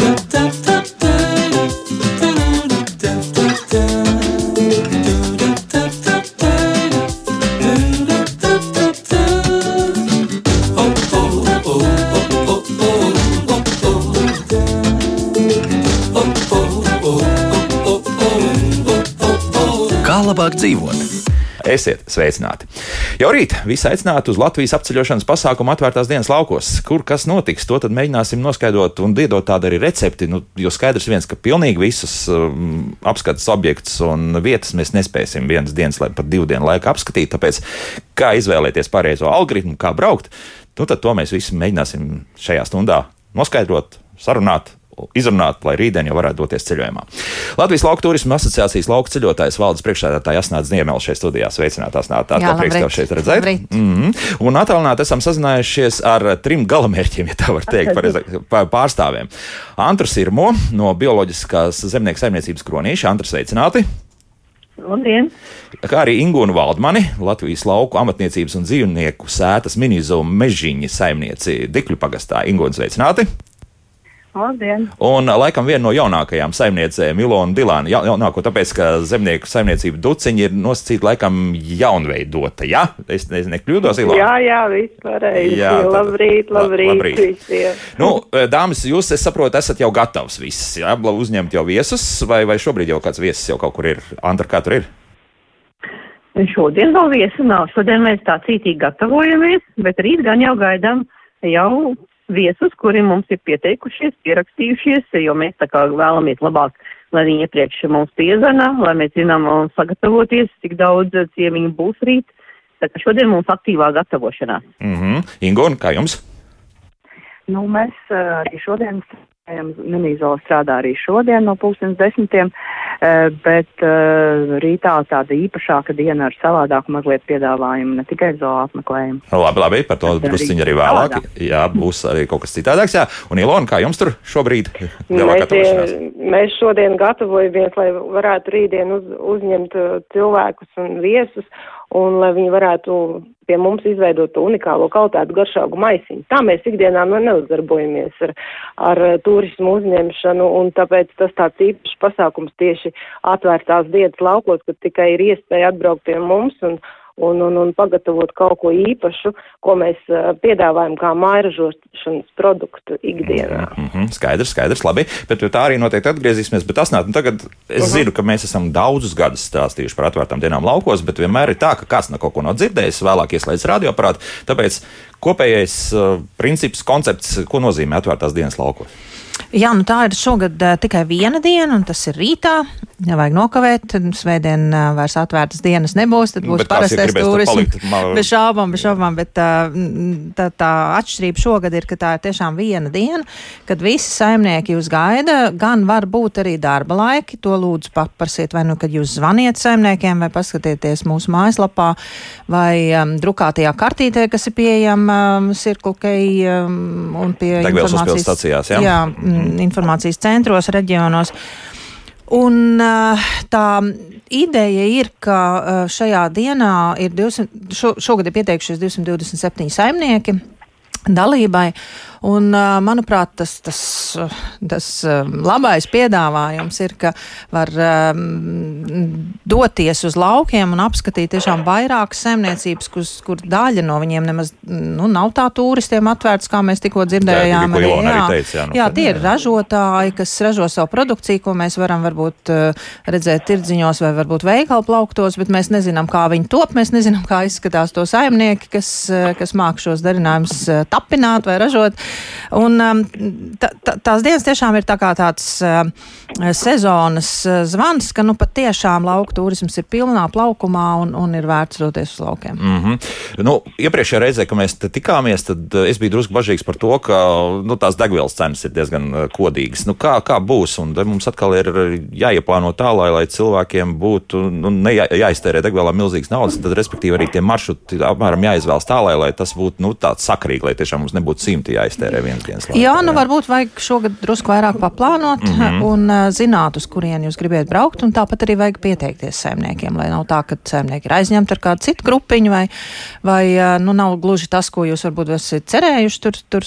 Kā Esiet sveicināti! Jau rīt visi aicināti uz Latvijas apceļošanas pasākumu atvērtās dienas laukos. Kur kas notiks, to tad mēģināsim noskaidrot un iedot tādu arī recepti. Nu, jo skaidrs viens, ka pilnīgi visus um, apskates objektus un vietas mēs nespēsim vienas dienas, lai pat divu dienu laiku apskatīt. Tāpēc, kā izvēlēties pareizo algoritmu, kā braukt, nu, tad to mēs visi mēģināsim šajā stundā noskaidrot, sarunāt izrunāt, lai rītdien jau varētu doties ceļojumā. Latvijas Lauku turisma asociācijas lauku ceļotājs valdes priekšsēdētāja Asnāts Zniemēls šeit studijā. Sveicinātās, Nātā. Tā prieks tev šeit redzēt. Mm -hmm. Un attālināt esam sazinājušies ar trim galamērķiem, ja tā var teikt, par pārstāvjiem. Antrs Irmo no bioloģiskās zemnieku saimniecības kronīša. Antrs sveicināti! Labdien! Kā arī Ingūna Valdmani, Latvijas lauku amatniecības un dzīvnieku sētas minizoma mežiņa saimnieci Dikļu pagastā. Ingūna sveicināti! Labdien! Un laikam viena no jaunākajām saimniecēm, Ilona Dilāna, ja, jaunāko, tāpēc, ka zemnieku saimniecība duciņi ir nosacīta laikam jaunveidota, ja? Es ne, nekļūdos, Ilona? Jā, jā, viss pareizi. Jā, tad, labrīt, labrīt, labrīt. visiem. Nu, dāmas, jūs, es saprotu, esat jau gatavs viss, jā, uzņemt jau viesus, vai, vai šobrīd jau kāds viesis jau kaut kur ir? Andra, kā tur ir? Šodien vēl viesi nav. Šodien mēs tā cītīgi gatavojamies, bet rīt gan jau gaidām jau viesus, kuri mums ir pieteikušies, pierakstījušies, jo mēs tā kā vēlamies labāk, lai viņi iepriekš mums piezana, lai mēs zinām un sagatavoties, cik daudz ciemiņu būs rīt. Tā kā šodien mums aktīvā gatavošanās. Mm -hmm. Ingon, kā jums? Nu, mēs arī šodien Minīzola strādā arī šodien no pulkstens desmitiem, bet rītā tāda īpašāka diena ar savādāku mazliet piedāvājumu, ne tikai zola apmeklējumu. Labi, labi, par to drusciņi arī vēlāk. Jā, būs arī kaut kas citādāks. Jā. Un Ilona, kā jums tur šobrīd? Mēs, mēs šodien gatavojamies, lai varētu rītdien uz, uzņemt cilvēkus un viesus un lai viņi varētu pie mums izveidot to unikālo kvalitātu garšāgu maisiņu. Tā mēs ikdienā nu neuzdarbojamies ar, ar turismu uzņemšanu, un tāpēc tas tāds īpašs pasākums tieši atvērtās dienas laukos, kad tikai ir iespēja atbraukt pie mums un, un, un, un pagatavot kaut ko īpašu, ko mēs uh, piedāvājam kā mairažošanas produktu ikdienā. Mm -hmm, skaidrs, skaidrs, labi, bet tā arī noteikti atgriezīsimies. Bet tas nāk, nu tagad es uh mhm. -huh. zinu, ka mēs esam daudzus gadus stāstījuši par atvērtām dienām laukos, bet vienmēr ir tā, ka kāds no kaut ko nav dzirdējis, vēlāk ieslēdz radioaparātu. Tāpēc kopējais uh, princips, koncepts, ko nozīmē atvērtās dienas laukos? Jā, nu tā ir šogad tikai viena diena, un tas ir rītā. Nevajag nokavēt, svētdien vairs atvērtas dienas nebūs, tad būs parastais turisms. Bez šaubām, bez šaubām, bet tā, tā atšķirība šogad ir, ka tā ir tiešām viena diena, kad visi saimnieki jūs gaida, gan var būt arī darba laiki, to lūdzu paprasiet, vai nu, kad jūs zvaniet saimniekiem, vai paskatieties mūsu mājaslapā, vai um, drukātajā kartītē, kas ir pieejama um, Cirkulkei um, un pie Degvielas informācijas stacijās, jā? Jā, mm. Informācijas centros, reģionos. Un tā ideja ir, ka šajā dienā ir 200, šo, šogad ir pieteikušies 227 saimnieki dalībai. Un, manuprāt, tas, tas, tas labais piedāvājums ir, ka var doties uz laukiem un apskatīt tiešām vairākas saimniecības, kur, kur daļa no viņiem nemaz nu, nav tā turistiem atvērts, kā mēs tikko dzirdējām. Arī, jā, arī teica, jā, nu, jā, tie ir ražotāji, kas ražo savu produkciju, ko mēs varam varbūt redzēt tirdziņos vai varbūt veikalu plauktos, bet mēs nezinām, kā viņi top, mēs nezinām, kā izskatās to saimnieki, kas, kas māk šos darinājumus tapināt vai ražot. Un um, tā, tā, tās dienas tiešām ir tā tāds uh, sezonas uh, zvans, ka nu patiešām lauku turisms ir pilnā plaukumā un, un ir vērts doties uz laukiem. Mm -hmm. nu, iepriekšējā reizē, kad mēs tikāmies, tad uh, es biju drusku bažīgs par to, ka nu, tās degvielas cenas ir diezgan kodīgas. Nu, kā, kā būs? Un mums atkal ir jāieplāno tā, lai, lai cilvēkiem būtu nu, nejā, jāiztērē degvielā milzīgas naudas, tad respektīvi arī tie maršruti apmēram jāizvēlas tā, lai, lai tas būtu nu, tāds sakrīgi, lai tiešām mums nebūtu simti jāiztērē jāiztērē viens dienas laiks. Jā, nu varbūt vajag šogad drusku vairāk paplānot mm -hmm. un uh, zināt, uz kurien jūs gribat braukt, un tāpat arī vajag pieteikties saimniekiem, lai nav tā, ka saimnieki ir aizņemti ar kādu citu grupiņu, vai, vai nu nav gluži tas, ko jūs varbūt esat cerējuši tur, tur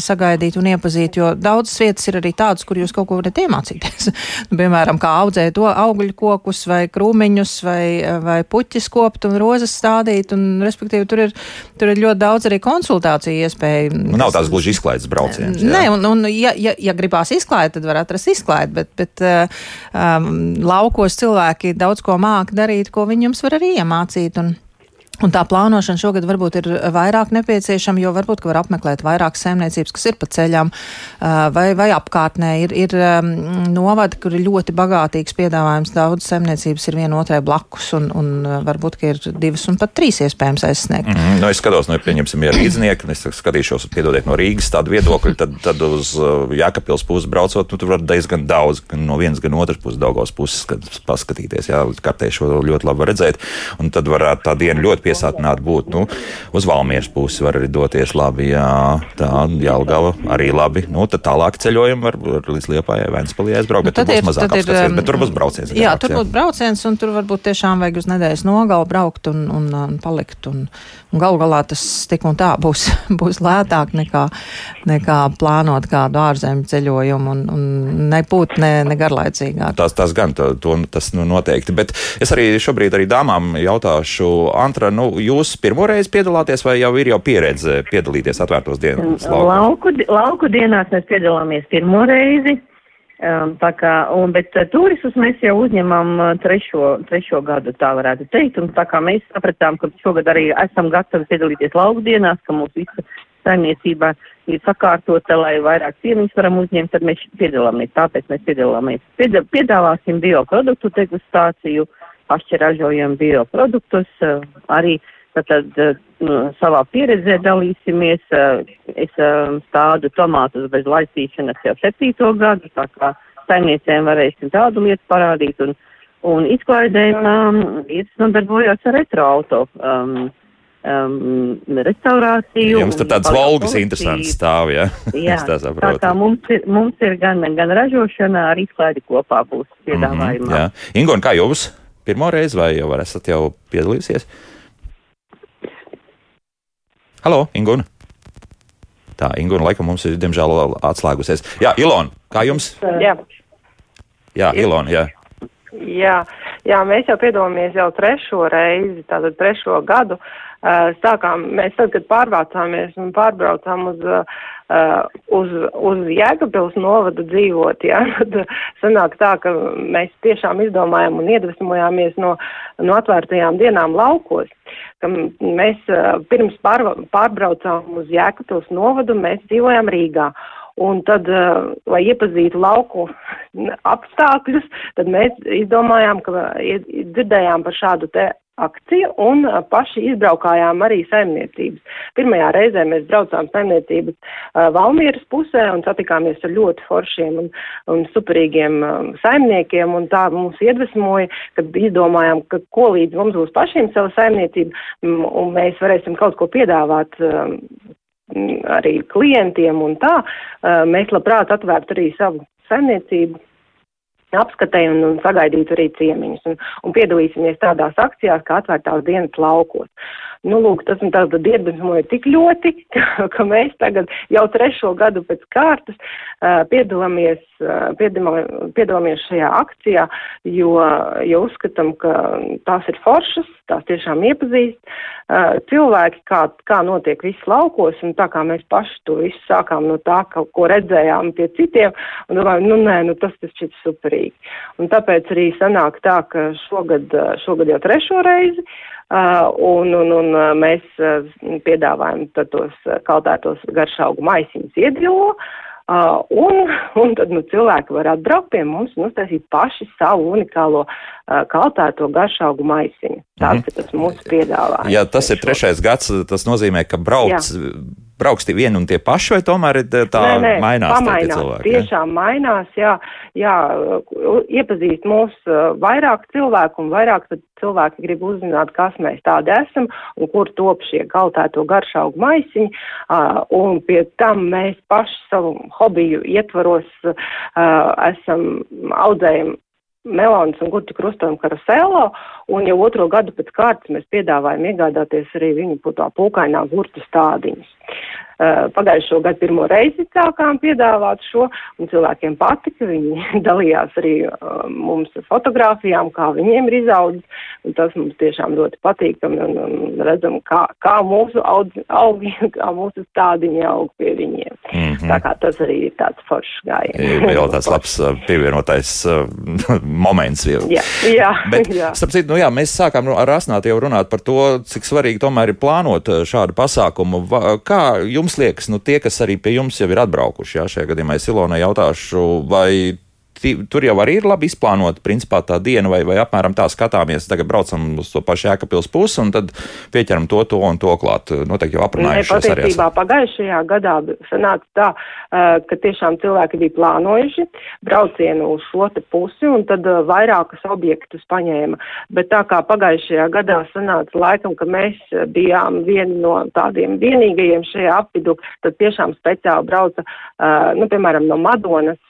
sagaidīt un iepazīt, jo daudzas vietas ir arī tādas, kur jūs kaut ko varat iemācīties. nu, piemēram, kā audzēt augļu kokus vai krūmiņus vai, vai puķis kopt un rozes stādīt, un respektīvi tur ir, tur ir ļoti daudz arī konsultāciju iespēju. Nu, nav tās gluži izklaides brauciens. Jā. Nē, un, un ja, ja, ja gribās izklaidēt, tad var atrast izklaidēt, bet, bet um, laukos cilvēki daudz ko māk darīt, ko viņi jums var arī iemācīt. Un, Un tā plānošana šogad varbūt ir vairāk nepieciešama, jo varbūt var apmeklēt vairāk saimniecības, kas ir pa ceļām vai, vai apkārtnē. Ir, ir novadi, kur ir ļoti bagātīgs piedāvājums. Daudz saimniecības ir viena otrai blakus, un, un varbūt ir divas un pat trīs iespējams aizsniegt. Mm -hmm. nu, es skatos, nu, pieņemsim, ja rīznieki, un es skatīšos, piedodiet, no Rīgas tādu viedokļu, tad, tad uz Jākapils puses braucot, nu, tur var diezgan daudz, gan no vienas, gan otras puses, Daugavas puses, paskatīties, jā, kartē šo ļoti labi redzēt, un tad varētu tā diena ļoti piesātināti būt. Nu, uz Valmieras pusi var arī doties labi, jā, tā Jālgava arī labi. Nu, tad tālāk ceļojumi var, līdz Liepājai, Vēnspilī aizbraukt, nu, bet būs mazāk apskats, bet tur būs brauciens. Jā, tur būs brauciens, un tur varbūt tiešām vajag uz nedēļas nogalu braukt un, un, un palikt. Un, un galu galā tas tik un tā būs, būs lētāk nekā, nekā plānot kādu ārzemju ceļojumu un, un nebūt ne, ne garlaicīgāk. Tas, tas gan, to, to, tas nu, noteikti. Bet es arī šobrīd arī dāmām jautāšu, Antra, nu, jūs pirmo reizi piedalāties vai jau ir jau pieredze piedalīties atvērtos dienas lauku? Lauku, lauku dienās mēs piedalāmies pirmo reizi. Um, kā, un, bet uh, turistus mēs jau uzņemam uh, trešo, trešo gadu, tā varētu teikt, un tā kā mēs sapratām, ka šogad arī esam gatavi piedalīties lauku dienās, ka mums visa saimniecība ir sakārtota, lai vairāk ciemiņus varam uzņemt, tad mēs piedalāmies, tāpēc mēs piedalāmies. Piedāvāsim bioproduktu degustāciju, paši ražojam bioproduktus, uh, arī Tad eh, nu, savā pieredzē dalīsimies. Eh, es eh, stādu tomātus bez laistīšanas jau septīto gadu, tā kā saimniecēm varēsim tādu lietu parādīt. Un, un izklaidēm um, ir nodarbojos ar retroauto. Um, um, restaurāciju. Jums tur tāds valgas interesants stāv, ja? Jā, tā, tā kā mums ir, mums ir gan, gan ražošana, arī izklaidi kopā būs piedāvājumā. Mm -hmm, jā. Ingon, kā jūs? Pirmo reizi vai jau esat jau piedalījusies? Halo, Ingūna! Tā, Ingūna, laikam mums ir, diemžēl, atslēgusies. Jā, Ilona, kā jums? Jā, jā Ilona, jā. Jā, jā, mēs jau piedalāmies jau trešo reizi, tātad trešo gadu. Sākām, mēs tad, kad pārvācāmies un pārbraucām uz uh, uz, uz Jēkabils novadu dzīvot, jā, tad sanāk tā, ka mēs tiešām izdomājam un iedvesmojāmies no, no atvērtajām dienām laukos, mēs uh, pirms pār, pārbraucām uz Jēkabils novadu, mēs dzīvojam Rīgā. Un tad, uh, lai iepazītu lauku apstākļus, tad mēs izdomājām, ka dzirdējām par šādu te akcija un paši izbraukājām arī saimniecības. Pirmajā reizē mēs braucām saimniecības Valmieras pusē un satikāmies ar ļoti foršiem un, un superīgiem saimniekiem un tā mums iedvesmoja, kad izdomājām, ka ko līdz mums būs pašiem sava saimniecība un mēs varēsim kaut ko piedāvāt arī klientiem un tā, mēs labprāt atvērtu arī savu saimniecību apskatē un, un sagaidītu arī ciemiņus. Un, un piedalīsimies tādās akcijās, kā atvērtās dienas laukos. Nu, lūk, tas un tāds iedvesmoja tik ļoti, ka, ka mēs tagad jau trešo gadu pēc kārtas uh, piedalāmies, uh, piedalāmies šajā akcijā, jo, jo uzskatām, ka tās ir foršas, tās tiešām iepazīst uh, cilvēki, kā, kā notiek viss laukos, un tā kā mēs paši to visu sākām no tā, ka, ko redzējām pie citiem, un domājam, nu nē, nu tas tas šķiet superīgi. Un tāpēc arī sanāk tā, ka šogad, šogad jau trešo reizi Uh, un, un, un uh, mēs uh, piedāvājam tos kaltētos garšaugu maisiņus iedilo. Un, un tad nu, cilvēki var atbraukt pie mums un uztaisīt paši savu unikālo kaltēto garšaugu maisiņu. Tāds mm ir tas mūsu piedāvājums. Ja tas ir trešais gads, tas nozīmē, ka brauc Jā brauks tie vieni un tie paši, vai tomēr tā nē, nē, mainās pamainās, cilvēki? Tiešām ja? mainās, jā, jā, iepazīst mūs vairāk cilvēku un vairāk cilvēki grib uzzināt, kas mēs tādi esam un kur top šie galtēto garšaugu maisiņi, un pie tam mēs paši savu hobiju ietvaros esam audzējumi melons un gurķu krustojumu karusēlo, un jau otro gadu pēc kārtas mēs piedāvājam iegādāties arī viņu tā pūkainā gurķu stādiņus. Eh, pagājušo gadu pirmo reizi sākām piedāvāt šo, un cilvēkiem patika. Viņi dalījās arī uh, mums fotografijām, kā viņiem ir izaudzis, un tas mums tiešām ļoti patīkami, un, un redzam, kā, kā mūsu audz, augi, kā mūsu stādiņi aug pie viņiem. Mm -hmm. Tā kā tas arī ir tāds foršs gājiens. Vēl tāds labs eh, pievienotais moments. Jau. Jā, jā. Bet, jā. starp citu, nu jā, mēs sākām ar Asnātu jau runāt par to, cik svarīgi tomēr ir plānot šādu pasākumu. Kā jums jums liekas, nu, tie, kas arī pie jums jau ir atbraukuši, jā, šajā gadījumā es Ilonai jautāšu, vai tur jau arī ir labi izplānota principā tā diena, vai, vai apmēram tā skatāmies. Tagad braucam uz to pašu Jēkabils pusi un tad pieķeram to, to un to klāt. Noteikti jau aprunājušies arī. Patiesībā pagājušajā gadā sanāca tā, ka tiešām cilvēki bija plānojuši braucienu uz šo te pusi un tad vairākus objektus paņēma. Bet tā kā pagājušajā gadā sanāca laikam, ka mēs bijām vieni no tādiem vienīgajiem šajā apvidu, tad tiešām speciāli brauca, nu, piemēram, no Madonas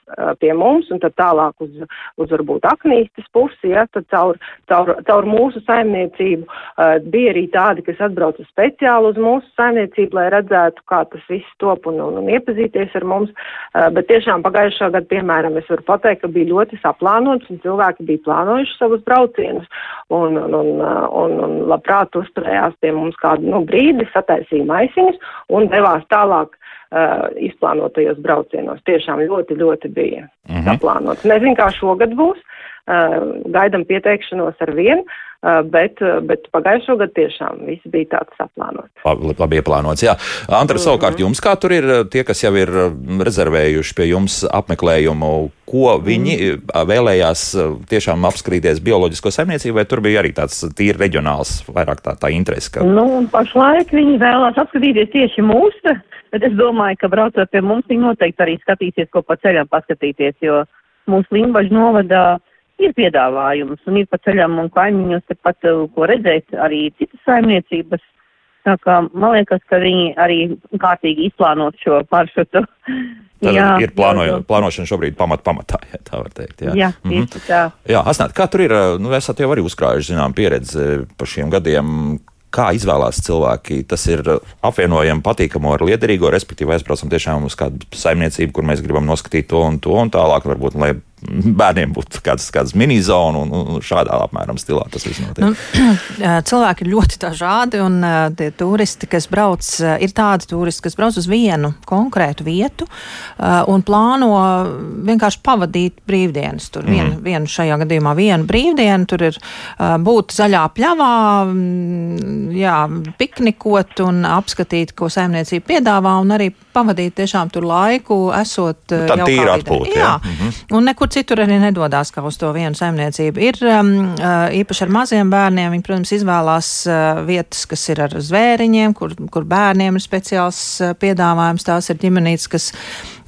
pie mums un tad tālāk uz, uz varbūt aknīstas pusi, ja, tad caur, caur, caur mūsu saimniecību uh, bija arī tādi, kas atbrauca speciāli uz mūsu saimniecību, lai redzētu, kā tas viss top un, un, un iepazīties ar mums. Uh, bet tiešām pagājušā gada, piemēram, es varu pateikt, ka bija ļoti saplānots un cilvēki bija plānojuši savus braucienus un, un, un, un, un labprāt uzturējās pie mums kādu nu, brīdi, sataisīja maisiņus un devās tālāk uh, izplānotajos braucienos. Tiešām ļoti, ļoti bija mm -hmm. saplānots. Nezinu, kā šogad būs. Uh, gaidam pieteikšanos ar vienu, uh, bet, uh, bet pagājušo gadu tiešām viss bija tāds saplānots. Labi, labi ieplānots, jā. Antra, mm -hmm. savukārt jums kā tur ir tie, kas jau ir rezervējuši pie jums apmeklējumu, ko viņi mm. vēlējās tiešām apskatīties bioloģisko saimniecību, vai tur bija arī tāds tīri reģionāls, vairāk tā, tā interese? Ka... Nu, pašlaik viņi vēlās apskatīties tieši mūsu Bet es domāju, ka braucot pie mums, viņi noteikti arī skatīsies, ko pa ceļam paskatīties, jo mūsu Limbaģa novadā ir piedāvājums un ir pa ceļam un kaimiņos tepat, uh, ko redzēt, arī citas saimniecības. Tā kā man liekas, ka viņi arī kārtīgi izplānot šo maršrutu. Tad jā, ir plāno, jā, plānošana šobrīd pamat pamatā, ja tā var teikt. Jā, jā mm -hmm. tā. Jā, Asnāt, kā tur ir, nu, esat jau arī uzkrājuši, zinām, pieredzi par šiem gadiem, kā izvēlās cilvēki. Tas ir apvienojami patīkamo ar liederīgo, respektīvi aizbraucam tiešām uz kādu saimniecību, kur mēs gribam noskatīt to un to un tālāk, varbūt, lai bērniem būtu kāds, kāds mini-zona un, un šādā apmēram stilā tas viss notiek. Nu, cilvēki ir ļoti dažādi, un tie turisti, kas brauc, ir tādi turisti, kas brauc uz vienu konkrētu vietu un plāno vienkārši pavadīt brīvdienas. Tur mm. vien, vienu šajā gadījumā vienu brīvdienu, tur ir būt zaļā pļavā, jā, piknikot un apskatīt, ko saimniecība piedāvā, un arī pavadīt tiešām tur laiku, esot nu, jau tīri atpūta. Jā, jā. Mm -hmm. un nekur citur arī nedodas kā uz to vienu saimniecību. Ir um, uh, īpaši ar maziem bērniem, viņi, protams, izvēlās uh, vietas, kas ir ar zvēriņiem, kur, kur bērniem ir speciāls uh, piedāvājums. Tās ir ģimenītes, kas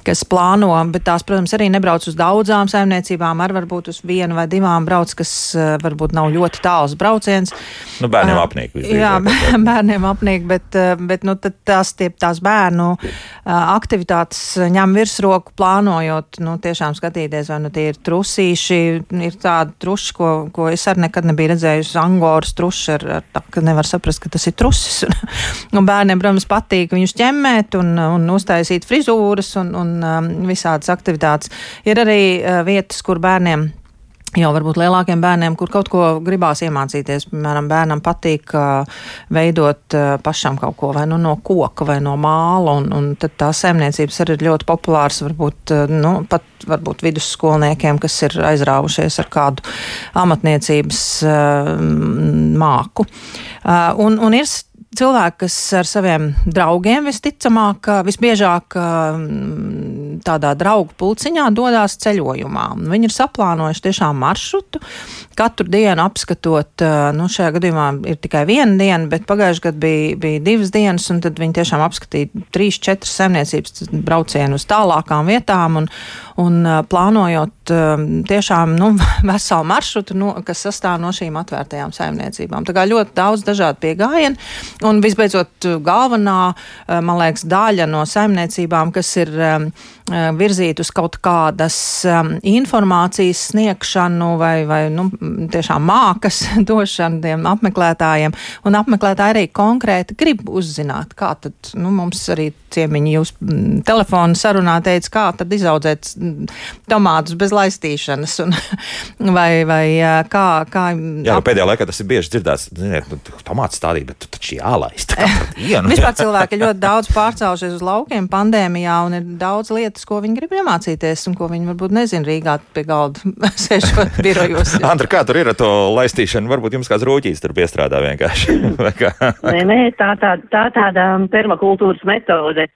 kas plāno, bet tās, protams, arī nebrauc uz daudzām saimniecībām, ar varbūt uz vienu vai divām brauc, kas uh, varbūt nav ļoti tāls brauciens. Nu, bērniem uh, apnīk. Jā, bērniem apnīk, bet, uh, bet nu, tās, tie, tās bērnu aktivitātes ņem virsroku plānojot, nu, tiešām skatīties, vai nu tie ir trusīši, ir tādi truši, ko, ko es arī nekad nebiju redzējusi, angoras truši, ar, ar tā, ka nevar saprast, ka tas ir trusis. un bērniem, protams, patīk viņus ķemmēt un, un uztaisīt frizūras un, un un um, visādas aktivitātes. Ir arī uh, vietas, kur bērniem jau varbūt lielākiem bērniem, kur kaut ko gribās iemācīties. Piemēram, bērnam patīk uh, veidot uh, pašam kaut ko vai nu no koka vai no māla, un, un tad tās saimniecības arī ir ļoti populāras, varbūt, uh, nu, pat varbūt vidusskolniekiem, kas ir aizrāvušies ar kādu amatniecības uh, māku. Uh, un, un ir cilvēki, kas ar saviem draugiem visticamāk, visbiežāk tādā draugu pulciņā dodas ceļojumā. Viņi ir saplānojuši tiešām maršrutu, katru dienu apskatot, nu, šajā gadījumā ir tikai viena diena, bet pagājušajā gadā bija, bija divas dienas, un tad viņi tiešām apskatīja trīs, četras saimniecības braucienu uz tālākām vietām un, un plānojot tiešām nu, veselu maršrutu, no, kas sastāv no šīm atvērtajām saimniecībām. Tā kā ļoti daudz dažādu piegājienu, un visbeidzot galvenā, man liekas, daļa no saimniecībām, kas ir virzīt uz kaut kādas informācijas sniegšanu vai, vai nu, tiešām mākas došanu tiem apmeklētājiem. Un apmeklētāji arī konkrēti grib uzzināt, kā tad nu, mums arī ciemiņi jūs telefonu sarunā teica, kā tad izaudzēt tomātus bez laistīšanas. Un, vai, vai kā, kā. Jā, nu, pēdējā laikā tas ir bieži dzirdēts. Ziniet, nu, tomāts stādīt, bet tu taču jālaist. Vispār cilvēki ļoti daudz pārcēlušies uz laukiem pandēmijā un ir daudz lietas lietas, ko viņi grib iemācīties un ko viņi varbūt nezina Rīgā pie galda sēžot birojos. Andra, kā tur ir ar to laistīšanu? Varbūt jums kāds rūķīs tur piestrādā vienkārši. nē, nē, tā, tā, tā tāda permakultūras metode.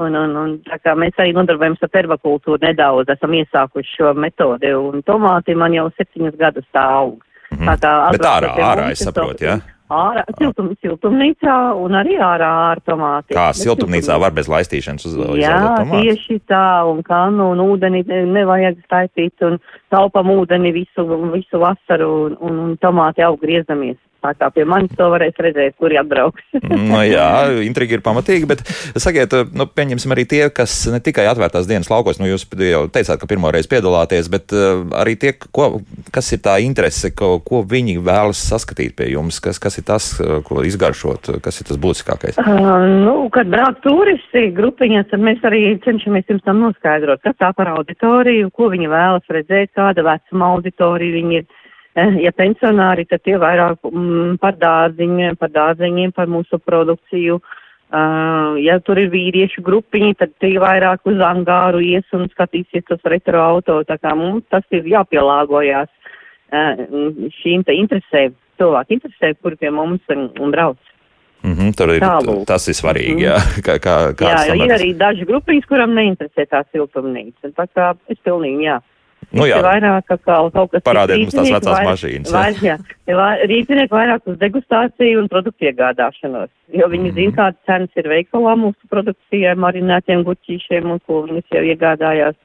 Un, un, un tā kā mēs arī nodarbojamies ar permakultūru nedaudz, esam iesākuši šo metodi, un tomāti man jau septiņus gadus tā aug. Mm -hmm. Tā kā ārā, ārā, es saprotu, jā? Ja? Ārā, siltum, siltumnīcā un arī ārā ar tomātiem. Kā siltumnīcā var bez laistīšanas uz Jā, tieši tā, un kanu un ūdeni nevajag staipīt un taupam ūdeni visu, visu vasaru un, un, un tomāti aug griezamies. Tā kā pie manis to varēs redzēt, kuri atbrauks. no, jā, intriga ir pamatīga, bet sakiet, nu, pieņemsim arī tie, kas ne tikai atvērtās dienas laukos, nu jūs jau teicāt, ka pirmo reizi piedalāties, bet uh, arī tie, ko, kas ir tā interese, ko, ko viņi vēlas saskatīt pie jums, kas, kas ir tas, ko izgaršot, kas ir tas būtiskākais? Uh, nu, kad brauc turisti grupiņas, tad mēs arī cenšamies jums tam noskaidrot, kas tā par auditoriju, ko viņi vēlas redzēt, kāda vecuma auditorija viņi ir Eh, ja pensionāri, tad tie vairāk mm, par dārziņiem, par dārziņiem, par mūsu produkciju. Uh, ja tur ir vīriešu grupiņi, tad tie vairāk uz angāru ies un skatīsies tos retro auto. Tā kā mums tas ir jāpielāgojās uh, šīm te interesē, cilvēku interesē, kuri pie mums un, un brauc. Mm -hmm, tur ir, Tālūk. tas ir svarīgi, jā. Kā, kā, jā, jo ir arī daži grupiņas, kuram neinteresē tā siltumnīca. Tā kā es pilnīgi, jā. Nu, jā, vairāk kā kaut kas parādiet mums tās vecās vairāk, mašīnas. Vairāk, jā, jā rīznieki vairāk uz degustāciju un produktu iegādāšanos, jo viņi mm. zina, kādas cenas ir veikalā mūsu produkcijai, marinētiem guķīšiem un ko viņas jau iegādājās.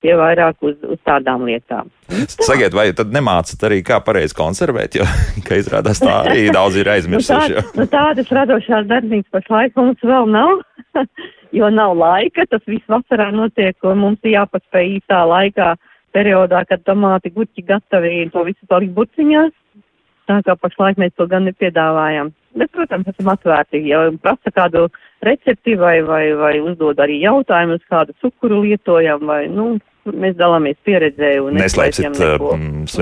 Tie vairāk uz, uz tādām lietām. Sakiet, vai tad nemācat arī, kā pareizi konservēt, jo, kā izrādās, tā arī daudz ir aizmirsuši. nu, tā, nu, tādas radošās darbības pašlaik mums vēl nav, jo nav laika, tas viss vasarā notiek, un mums ir jāpaspēj īstā laikā uh, periodā, kad tomāti guķi gatavi to visu palikt burciņās. Tā kā pašlaik mēs to gan nepiedāvājam. Bet, protams, esam atvērti. Ja prasa kādu recepti vai, vai, vai uzdod arī jautājumus, kādu cukuru lietojam, vai, nu, mēs dalāmies pieredzē un neslēpsim neko.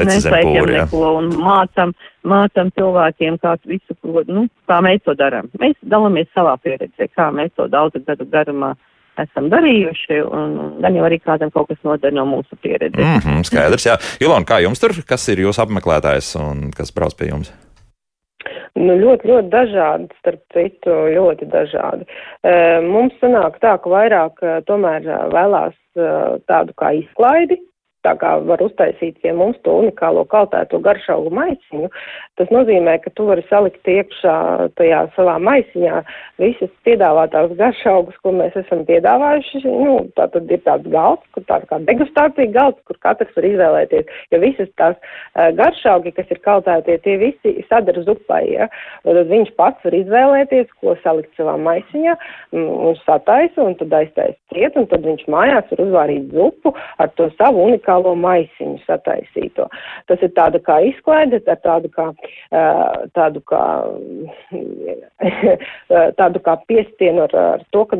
Neslēpjam neko un mācam, mācam cilvēkiem, kā visu, nu, kā mēs to darām. Mēs dalāmies savā pieredzē, kā mēs to daudzu gadu garumā esam darījuši, un gan jau arī kādam kaut kas noder no mūsu pieredzes. Mm -hmm, skaidrs, jā. Ilona, kā jums tur, kas ir jūsu apmeklētājs un kas brauc pie jums? Nu, ļoti, ļoti dažādi, starp citu, ļoti dažādi. Mums sanāk tā, ka vairāk tomēr vēlās tādu kā izklaidi, tā kā var uztaisīt pie mums to unikālo kaltēto garšaugu maisiņu, tas nozīmē, ka tu vari salikt iekšā tajā savā maisiņā visas piedāvātās garšaugus, ko mēs esam piedāvājuši. Nu, tā tad ir tāds galds, kur tāda kā degustācija galds, kur katrs var izvēlēties, jo visas tās uh, garšaugi, kas ir kaltētie, tie visi sadara zupai, ja? Tad viņš pats var izvēlēties, ko salikt savā maisiņā, un sataisa, un tad aiztaisa ciet, un tad viņš mājās var uzvārīt zupu ar to savu unikālu speciālo maisiņu sataisīto. Tas ir tāda kā izklaide, ar tādu kā, tādu kā, tādu kā piestienu ar, ar to, ka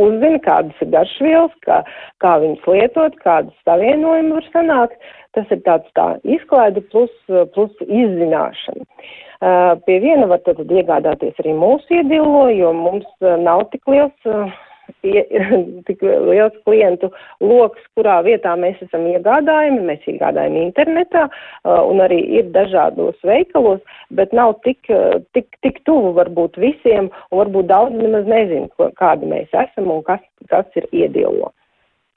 uzzina, kādas ir garšvielas, kā, kā viņas lietot, kādas savienojumi var sanākt. Tas ir tāds tā izklaide plus, plus izzināšana. Pie viena var tad iegādāties arī mūsu iedilo, jo mums nav tik liels uh, pie, tik liels klientu lokus, kurā vietā mēs esam iegādājami. Mēs iegādājam internetā un arī ir dažādos veikalos, bet nav tik, tik, tik tuvu varbūt visiem un varbūt daudz nemaz nezin, kādi mēs esam un kas, kas ir iedilo.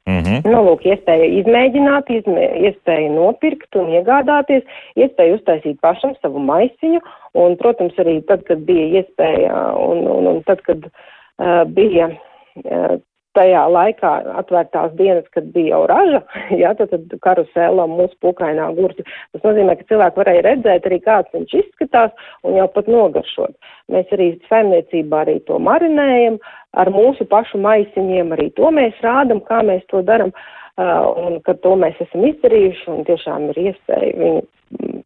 Mm -hmm. Nu, lūk, iespēja izmēģināt, izmē, iespēja nopirkt un iegādāties, iespēja uztaisīt pašam savu maisiņu, un, protams, arī tad, kad bija iespēja, un, un, un tad, kad uh, bija uh, tajā laikā atvērtās dienas, kad bija jau raža, jā, tad, tad karusēlā mūsu pukainā gurķi. Tas nozīmē, ka cilvēki varēja redzēt arī, kāds viņš izskatās un jau pat nogaršot. Mēs arī saimniecībā arī to marinējam, ar mūsu pašu maisiņiem arī to mēs rādam, kā mēs to daram. Uh, un kad to mēs esam izdarījuši, un tiešām ir iespēja viņu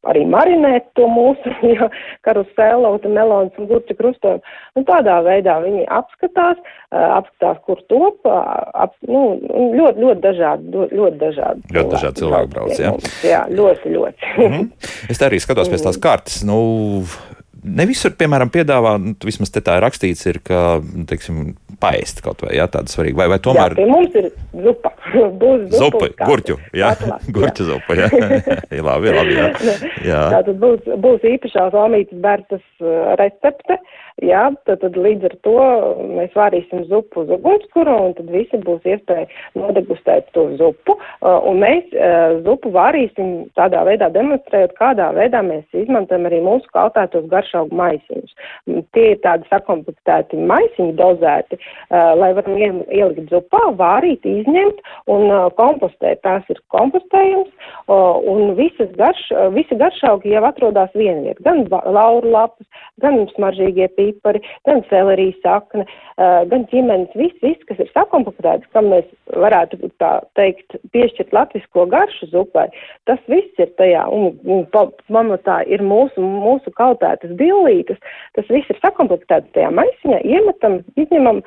arī marinēt to mūsu ja, karusēlauta, melons un gurķa krustojumu. Un tādā veidā viņi apskatās, apskatās, kur top, ap, nu, ļoti, ļoti dažādi, ļoti, dažādi. Ļoti dažādi cilvēki brauc, jā? Jā, ļoti, ļoti. Mm. Es arī skatos pēc tās kartes. Nu, ne visur, piemēram, piedāvā, nu, vismaz te tā ir rakstīts, ir, ka, teiksim, paēst kaut vai, jā, tāda svarīga, vai, vai tomēr. Jā, pie mums ir zupa. Būs zupa. Zupa, gurķu, jā, gurķu zupa, jā. jā, labi, labi, jā. jā. Tātad būs, būs īpašās omītas bērtas uh, recepte. Jā, tad, tad līdz ar to mēs vārīsim zupu uz ugunskura, un tad visi būs iespēja nodegustēt to zupu. Un mēs zupu vārīsim tādā veidā demonstrējot, kādā veidā mēs izmantojam arī mūsu kaltētos garšaugu maisiņus. Tie ir tādi sakomplektēti maisiņi dozēti, lai varam ielikt zupā, vārīt, izņemt un kompostēt. Tās ir kompostējums, un visas garš, visi garšaugi jau atrodas vienviet. Gan lauru lapas, gan smaržīgie pīri pipari, gan selerijas sakne, gan ķimenes, viss, viss, kas ir sakomplektēts, kam mēs varētu tā teikt piešķirt latvisko garšu zupai, tas viss ir tajā, un, un pamatā ir mūsu, mūsu kautētas dillītes, tas viss ir sakomplektēts tajā maisiņā, iemetam, izņemam,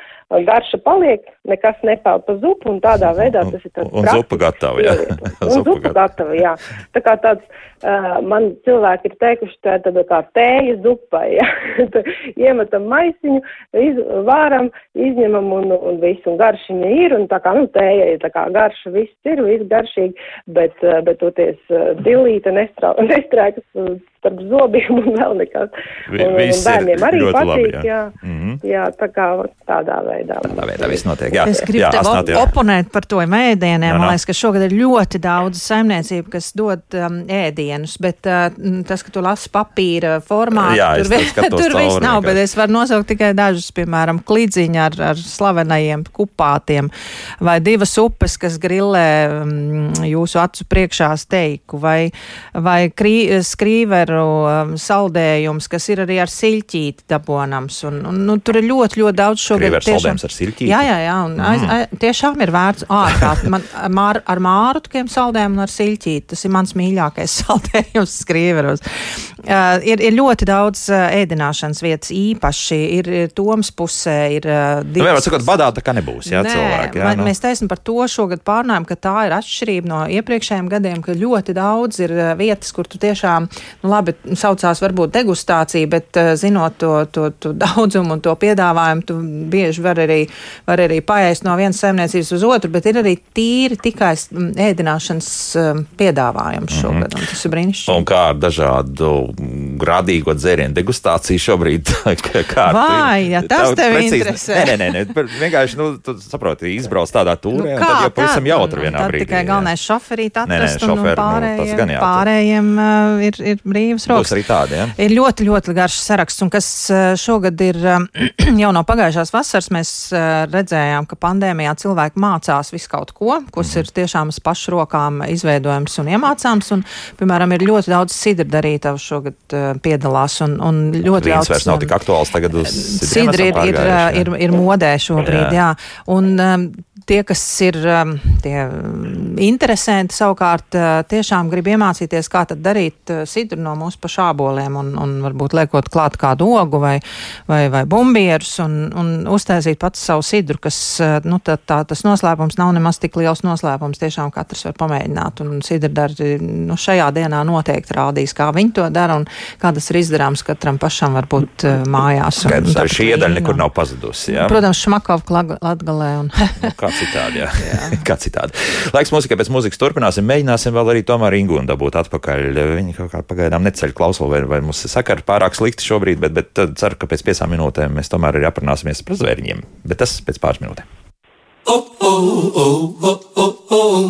garša paliek, nekas nepēl pa zupu, un tādā veidā tas ir tāds. Un zupa gatava, jā. un zupa gatava, jā. Tā kā tāds, uh, man cilvēki ir teikuši, tā ir tāda kā tēja zupai, jā. iemetam maisiņu, iz, vāram, izņemam un, un viss, un garšiņa ir, un tā kā, nu, tēja ir tā kā garša, viss ir, viss garšīgi, bet, eh, bet toties eh, dilīte nestrēkas starp zobiem un vēl nekas. Un, un bērniem arī patīk, labi, jā. Jā, mm -hmm. jā, tā kā tādā veidā. Tādā veidā viss notiek, jā. Es gribu jā, tev asnāt, jā. oponēt par to ēdieniem. Man liekas, ka šogad ir ļoti daudz saimniecību, kas dod um, ēdienus, bet uh, tas, ka tu lasi papīra formā, jā, tur, vi tur viss nav, bet es varu nosaukt tikai dažus, piemēram, klīdziņu ar, ar slavenajiem kupātiem, vai divas upes, kas grillē um, jūsu acu priekšā steiku, vai, vai krī, skrīveru piemēru um, saldējums, kas ir arī ar siļķīti dabonams. Un, un, nu, tur ir ļoti, ļoti daudz šogad. Tiešām ar siļķīti? Jā, jā, jā. Un, mm. aiz, aiz, tiešām ir vērts ārprāt. Man mār, ar mārutkiem saldējumu un ar siļķīti. Tas ir mans mīļākais saldējums skrīveros. Uh, ir, ir ļoti daudz uh, ēdināšanas vietas īpaši. Ir, ir Toms pusē, ir uh, divas. Nu, Vienmēr sakot, badā tā kā nebūs, jā, Nē, cilvēki. Jā, nu. Mēs teisim par to šogad pārnājam, ka tā ir atšķirība no iepriekšējiem gadiem, ka ļoti daudz ir uh, vietas, kur tu tiešām, nu, labi, saucās varbūt degustācija, bet uh, zinot to, to, to daudzumu un to piedāvājumu, tu bieži var arī, var arī paēst no vienas saimniecības uz otru, bet ir arī tīri tikai mm, ēdināšanas um, piedāvājums mhm. šogad, mm -hmm. un tas ir brīnišķīgi. Un kā ar dažādu grādīgo dzērienu degustāciju šobrīd? kā Vai, ja tas tev precīzi, interesē? Nē, nē, nē, vienkārši, nu, tu saproti, izbrauc tādā tūrē, nu, kā, un tad jau pavisam jautri vienā brīdī. Tikai galvenais šoferīt atrast, nē, nē, šofer, un pārējiem, nu, gan, jā, pārējiem uh, ir, ir brīvs rokas. Tādi, ja? Ir ļoti, ļoti garš saraksts, un kas eh, šogad ir eh, jau no pagājušās vasaras, mēs eh, redzējām, ka pandēmijā cilvēki mācās visu kaut ko, kas ir tiešām uz pašu rokām izveidojams un iemācāms, un, piemēram, ir ļoti daudz sidra darītavu šogad piedalās, un, un ļoti Vīns daudz. vairs nav tik aktuāls tagad uz sidri ir, ir, ir, ir modē šobrīd, jā. jā. Un, um, tie, kas ir um, tie interesanti, savukārt uh, tiešām grib iemācīties, kā tad darīt uh, sidru no mūsu pašu āboliem un, un varbūt liekot klāt kādu ogu vai, vai, vai bumbierus un, un uztaisīt pats savu sidru, kas, uh, nu, tā, tā, tas noslēpums nav nemaz tik liels noslēpums. Tiešām katrs var pamēģināt un sidra dari, nu, šajā dienā noteikti rādīs, kā viņi to dara un kā tas ir izdarāms katram pašam varbūt mājās. Skaidrs, arī šī iedaļa nekur nav pazudusi. Jā? Protams, Šmakovka latgalē. Un nu, kāds citādi. Jā. jā. Kā citādi. Laiks mūzikai pēc mūzikas turpināsim. Mēģināsim vēl arī tomēr Ingūnu dabūt atpakaļ. Viņi kaut kā pagaidām neceļ klausuli, vai, vai mums sakara pārāk slikti šobrīd, bet, bet ceru, ka pēc piecām minūtēm mēs tomēr arī aprunāsimies par zvērņiem. Bet tas pēc pāris minūtēm.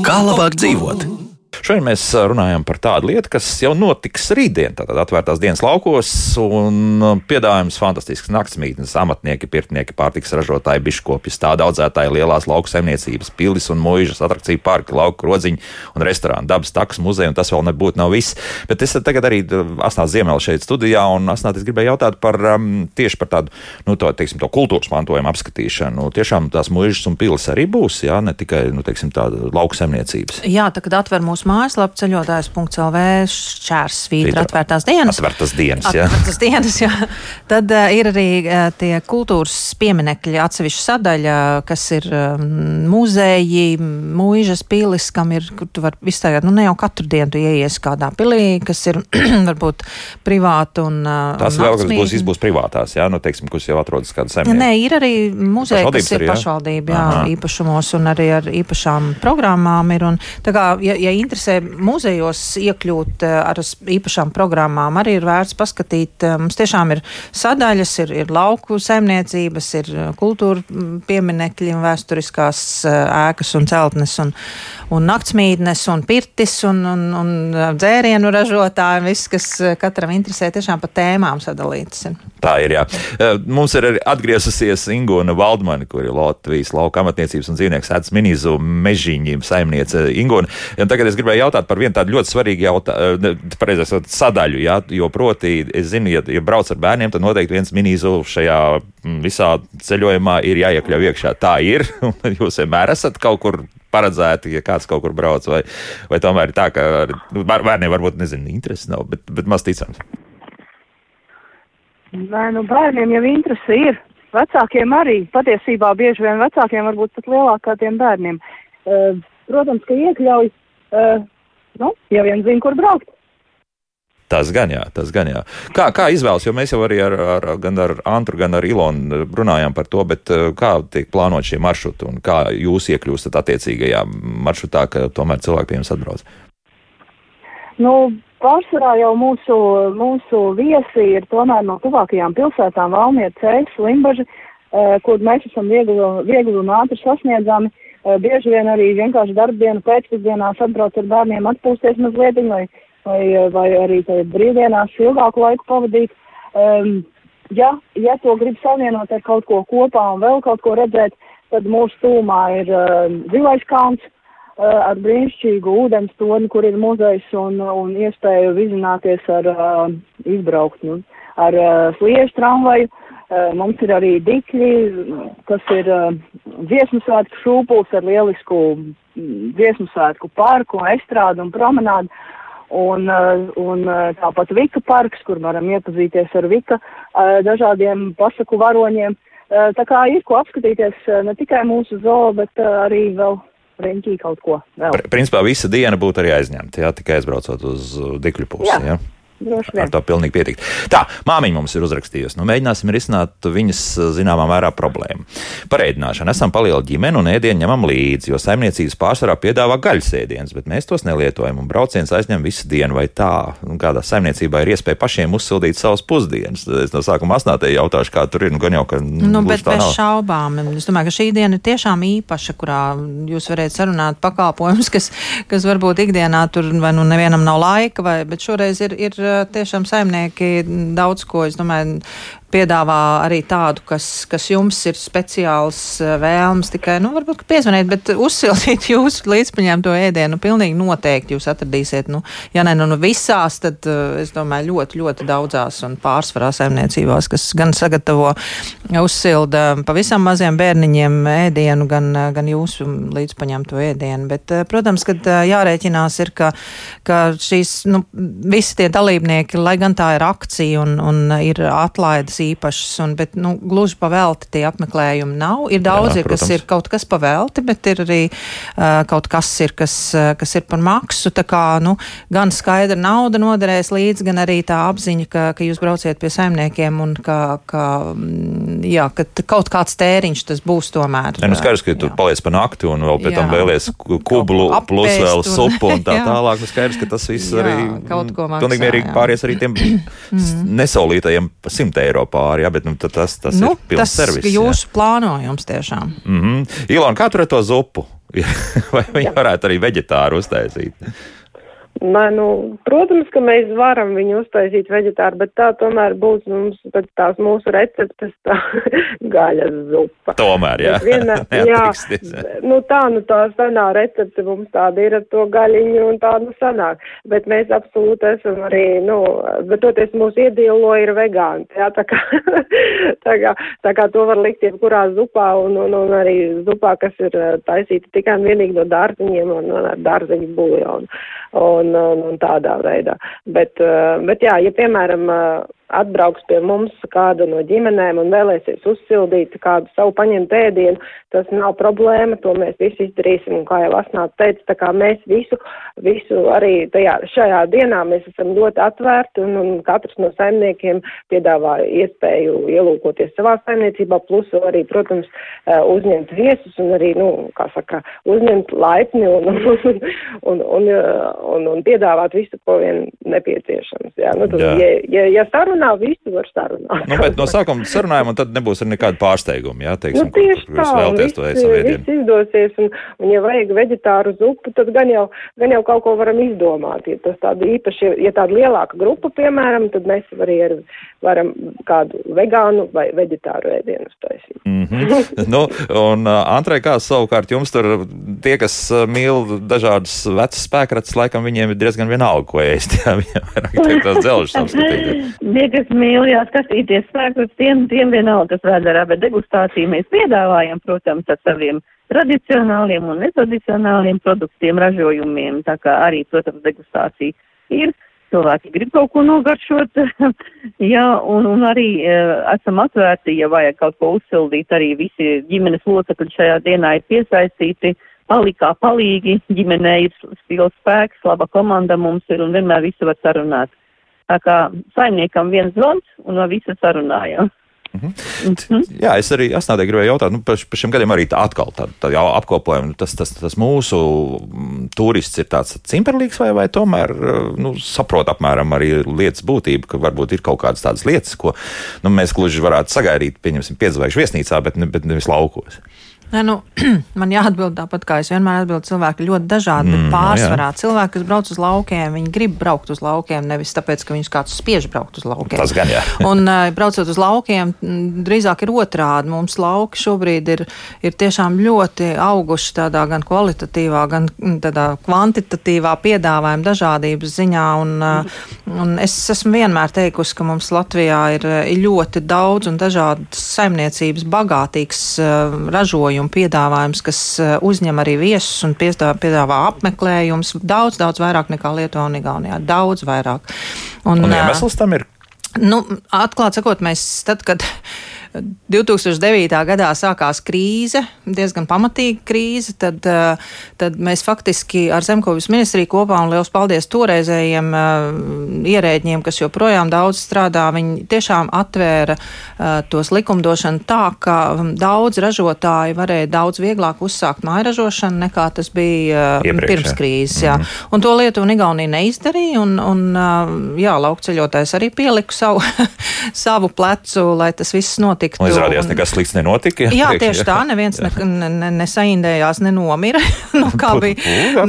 Kā labāk dzīvot? Šodien mēs runājam par tādu lietu, kas jau notiks rītdien. Tātad atvērtās dienas laukos un piedāvājums fantastisks naktsmītnes, amatnieki, pirtnieki, pārtiks ražotāji, biškopi, stāda audzētāji, lielās lauku saimniecības, pilsētas un mūžas, atrakciju parki, lauku rodziņi un restorāni, dabas takas, muzeja, un tas vēl nebūtu nav viss. Bet es tagad arī Asnās Ziemēl šeit studijā, un Asnāt es gribēju jautāt par um, tieši par tādu, nu, to, teiksim, to kultūras mantojumu apskatīšanu. Tiešām tās mūžas un pilsētas arī būs, jā, ne tikai, nu, teiksim, tāda lauku saimniecības. Jā, tā, kad atver mūsu mājaslapu ceļotājs.lv šķērsvītra atvērtās dienas. Atvērtas dienas, jā. Atvērtas dienas, jā. Tad uh, ir arī uh, tie kultūras pieminekļi atsevišķa sadaļa, kas ir um, muzeji, mūžas pilis, kam ir, kur tu var iztaigāt, nu ne jau katru dienu tu ieies kādā pilī, kas ir varbūt privāta un. Uh, Tās vēl, kas būs, būs privātās, jā, nu teiksim, kuras jau atrodas kāda saimnieka. Nē, ir arī muzeja, kas ir pašvaldība, jā, Aha. īpašumos un arī ar īpašām programmām ir. Un, tā kā, ja, ja interesē muzejos iekļūt eh, ar īpašām programmām, arī ir vērts paskatīt. Eh, mums tiešām ir sadaļas, ir, ir lauku saimniecības, ir eh, kultūra mm, pieminekļi vēsturiskās ēkas un celtnes un, un naktsmītnes un pirtis un, un, un dzērienu ražotāji. Viss, kas katram interesē, tiešām pa tēmām sadalīts. Tā ir, jā. Mums ir arī atgriezusies Ingūna Valdmani, kur ir Latvijas lauka amatniecības un dzīvnieku sēdz minizu mežiņiem saimniece Ingūna. Tagad es gribēju jautāt par vienu tādu ļoti svarīgu jautājumu, pareizāk sakot, sadaļu. Jā, jo proti, es zinu, ja, ja brauc ar bērniem, tad noteikti viens minīzu šajā mm, visā ceļojumā ir jāiekļauj iekšā. Tā ir. Jūs vienmēr esat kaut kur paredzēti, ja kāds kaut kur brauc, vai, vai tomēr ir tā, ka nu, bērniem varbūt nezinu, interesi nav, bet, bet maz ticams. Nē, nu bērniem jau interesi ir. Vecākiem arī. Patiesībā bieži vien vecākiem varbūt pat lielāk kā tiem bērniem. Uh, protams, ka iekļauj uh, nu, ja viens zina, kur braukt. Tas gan jā, tas gan jā. Kā, kā izvēlas, jo mēs jau arī ar, ar, gan ar Antru, gan ar Ilonu runājām par to, bet eh, kā tiek plānot šie maršruti un kā jūs iekļūstat attiecīgajā maršrutā, ka tomēr cilvēki pie jums atbrauc? Nu, pārsvarā jau mūsu, mūsu viesi ir tomēr no tuvākajām pilsētām Valmieta, Cēlis, Limbaži, eh, kur mēs esam viegli, viegli un ātri sasniedzami. Eh, bieži vien arī vienkārši darbdienu pēcpusdienās atbrauc ar bērniem atpūsties mazliet, vai, vai, vai arī brīvdienās ilgāku laiku pavadīt. Um, ja, ja to grib savienot ar kaut ko kopā un vēl kaut ko redzēt, tad mūsu tūmā ir uh, Zilais kalns uh, ar brīnišķīgu ūdens toni, kur ir muzejs un, un iespēju vizināties ar uh, izbraukt nu, ar uh, sliežu tramvaju. Uh, mums ir arī dikļi, kas ir uh, dziesmu svētku šūpuls ar lielisku mm, dziesmu svētku parku, estrādu un promenādu. Un, uh, un tāpat Vika parks, kur varam iepazīties ar Vika dažādiem pasaku varoņiem. Tā kā ir ko apskatīties ne tikai mūsu zoo, bet arī vēl riņķī kaut ko vēl. Principā visa diena būtu arī aizņemta, jā, tikai aizbraucot uz Dikļu pusi. Jā. Jā. Ar to pilnīgi pietikt. Tā, māmiņa mums ir uzrakstījusi. Nu, mēģināsim risināt viņas zināmā mērā problēmu. Par ēdināšanu esam paliela ģimene un ēdienu ņemam līdzi, jo saimniecības pārsvarā piedāvā gaļas ēdienas, bet mēs tos nelietojam un brauciens aizņem visu dienu vai tā. Un kādā saimniecībā ir iespēja pašiem uzsildīt savas pusdienas. Tad es no sākuma asnātēji jautāšu, kā tur ir. Nu, gan jau, ka. Nu, bet bez nav. šaubām. Es domāju, ka šī diena ir tiešām īpaša, kurā jūs varētu sarunāt pakalpojumus, kas, kas varbūt ikdienā tur vai nu nevienam nav laika, vai, bet šoreiz ir, ir tiešām saimnieki daudz ko, es domāju, piedāvā arī tādu, kas, kas jums ir speciāls eh, vēlms, tikai, nu, varbūt piezvanīt, bet uzsildīt jūsu līdzpaņēmto ēdienu, nu, pilnīgi noteikti jūs atradīsiet, nu, ja ne, nu, nu visās, tad eh, es domāju ļoti, ļoti daudzās un pārsvarā saimniecībās, kas gan sagatavo uzsilda pavisam maziem bērniņiem ēdienu, gan, gan jūsu līdzpaņēmto ēdienu, bet, eh, protams, kad jārēķinās ir, ka, ka šīs, nu, visi tie dalībnieki, lai gan tā ir akcija un, un ir atlaides īpašas, un, bet nu, gluži pavelti tie apmeklējumi nav. Ir daudzi, Jā, protams. kas ir kaut kas pavelti, bet ir arī uh, kaut kas, ir, kas, uh, kas ir par maksu. Tā kā nu, gan skaidra nauda noderēs līdzi, gan arī tā apziņa, ka, ka jūs brauciet pie saimniekiem un ka, ka, mm, jā, ka kaut kāds tēriņš tas būs tomēr. Ja, nu skaidrs, ka tu paliec pa nakti un vēl pēc tam vēlies kublu plus vēl supu un tā tālāk. Nu skaidrs, ka tas viss jā, arī kaut ko maksā. Pilnīgi mierīgi pāries arī tiem nesaulītajiem pa 100 eiro pāri, jā, bet nu, tas, tas nu, ir pilns tas servis. jūsu jā. plānojums tiešām. Mm -hmm. Ilona, kā tur ar to zupu? Vai viņi varētu arī veģetāru uztaisīt? Nē, nu, protams, ka mēs varam viņu uztaisīt veģetāru, bet tā tomēr būs mums pēc tās mūsu receptes tā gaļas zupa. Tomēr, jā. Viena, jā, nu tā, nu tā senā recepte mums tāda ir ar to gaļiņu un tā, nu sanāk. Bet mēs absolūti esam arī, nu, bet toties mūsu iedīlo ir vegāni, jā, tā kā, tā kā, tā kā to var likt jebkurā zupā un, un, un arī zupā, kas ir eh, taisīta tikai un vienīgi no dārziņiem un, un ar dārziņu buļļonu. Un, un, un tādā veidā. Bet, eh, bet jā, ja piemēram eh, atbrauks pie mums kāda no ģimenēm un vēlēsies uzsildīt kādu savu paņemt ēdienu, tas nav problēma, to mēs visi izdarīsim, un kā jau Asnāt teica, tā kā mēs visu, visu arī tajā, šajā dienā mēs esam ļoti atvērti, un, un katrs no saimniekiem piedāvā iespēju ielūkoties savā saimniecībā, plus arī, protams, eh, uzņemt viesus un arī, nu, kā saka, uzņemt laipni un, un, un, un, un, un, un piedāvāt visu, ko vien nepieciešams. Jā, nu, tad, Jā. ja, ja, ja saruna sarunā, visu var sarunāt. Nu, bet no sākuma sarunājam, un tad nebūs arī nekāda pārsteiguma, jā, teiksim, nu, tieši kur, kur tā, vēlties to ēst viss izdosies, un, un ja vajag veģetāru zupu, tad gan jau, gan jau kaut ko varam izdomāt. Ja tas tāda īpaši, ja tāda lielāka grupa, piemēram, tad mēs arī ar, varam kādu vegānu vai veģetāru ēdienu uztaisīt. Mm -hmm. nu, un uh, Antrai, kā savukārt jums tur tie, kas mīl dažādas vecas spēkratas, laikam viņiem ir diezgan vienalga, ko ēst, jā, vairāk tiek tās dzelžas apskatīt tie, kas mīl jāskatīties spēkus, tiem, tiem vienalga, kas vēdā, bet degustāciju mēs piedāvājam, protams, ar saviem tradicionāliem un netradicionāliem produktiem, ražojumiem, tā kā arī, protams, degustācija ir. Cilvēki grib kaut ko nogaršot, jā, un, un arī uh, esam atvērti, ja vajag kaut ko uzsildīt, arī visi ģimenes locekļi šajā dienā ir piesaistīti, palikā palīgi, ģimenē ir stils spēks, laba komanda mums ir un vienmēr visu var sarunāt. Tā kā saimniekam viens zvans un no visa sarunājam. Mm -hmm. Mm -hmm. Jā, es arī asnādē gribēju jautāt, nu, par, par šiem gadiem arī tā atkal tā, tā jau apkopojam, tas, tas, tas mūsu mm, turists ir tāds cimperlīgs vai, vai tomēr, nu, saprot apmēram arī lietas būtību, ka varbūt ir kaut kādas tādas lietas, ko, nu, mēs gluži varētu sagaidīt, pieņemsim, piedzvaigžu viesnīcā, bet, ne, bet nevis laukos. Ne, nu, man jāatbild tāpat, kā es vienmēr atbildu. Cilvēki ļoti dažādi, bet mm, pārsvarā jā. cilvēki, kas brauc uz laukiem, viņi grib braukt uz laukiem, nevis tāpēc, ka viņus kāds spiež braukt uz laukiem. Tas gan jā. Un braucot uz laukiem, drīzāk ir otrādi. Mums lauki šobrīd ir, ir tiešām ļoti auguši tādā gan kvalitatīvā, gan tādā kvantitatīvā piedāvājuma dažādības ziņā. Un, un es esmu vienmēr teikusi, ka mums Latvijā ir, ir ļoti daudz un dažādas saimniecības bagātīgs ražojums ceļojumu piedāvājums, kas eh, uzņem arī viesus un piedāvā apmeklējumus daudz, daudz vairāk nekā Lietuvā un Igaunijā. Daudz vairāk. Un, un iemesls tam ir? Nu, atklāt sakot, mēs tad, kad 2009. gadā sākās krīze, diezgan pamatīga krīze, tad, tad mēs faktiski ar Zemkovis ministriju kopā un liels paldies toreizējiem ierēģiem, kas joprojām daudz strādā, viņi tiešām atvēra tos likumdošanu tā, ka daudz ražotāji varēja daudz vieglāk uzsākt mājražošanu nekā tas bija Iepriekš, pirms krīzes. Jā. Mm -hmm. Un to Lietuva un Igaunija neizdarīja, un, un jā, laukceļotājs arī pieliku savu, savu plecu, lai tas viss notiktu notiktu. Izrādījās, un... nekas slikts nenotika. Jā, jā tieši tā, neviens ne, ne, nesaindējās, nenomira. nu, kā bija,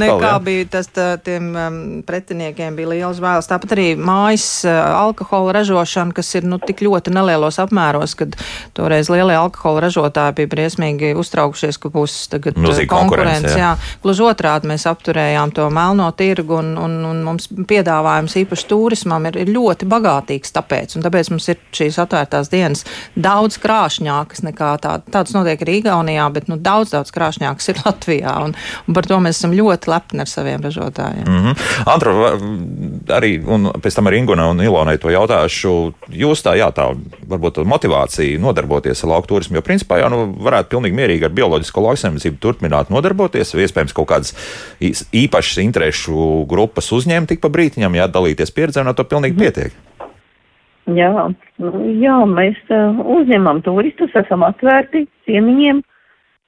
ne, kā bija tas tā, tiem um, pretiniekiem bija liels vēls. Tāpat arī mājas uh, alkohola ražošana, kas ir nu, tik ļoti nelielos apmēros, kad toreiz lielie alkohola ražotāji bija briesmīgi uztraukušies, ka būs tagad uh, Milzīgi konkurence. Jā. Jā. Gluži otrādi mēs apturējām to melno tirgu un, un, un mums piedāvājums īpaši turismam ir, ir ļoti bagātīgs tāpēc. Un tāpēc mums ir šīs atvērtās dienas daudz daudz krāšņākas nekā tā, tādas notiek arī Igaunijā, bet nu, daudz, daudz krāšņākas ir Latvijā. Un, un par to mēs esam ļoti lepni ar saviem ražotājiem. Mm -hmm. Antra, arī, un pēc tam arī Inguna un Ilonai to jautāšu. Jūs tā, jā, tā varbūt tā motivācija nodarboties ar lauku turismu, jo principā jau nu, varētu pilnīgi mierīgi ar bioloģisko lauksaimniecību turpināt nodarboties, iespējams kaut kādas īpašas interešu grupas uzņēma tik pa brītiņam, jā, dalīties pieredzē, no to pilnīgi mm -hmm. pietiek. Jā, nu, jā mēs uh, uzņemam turistus, esam atvērti ciemiņiem.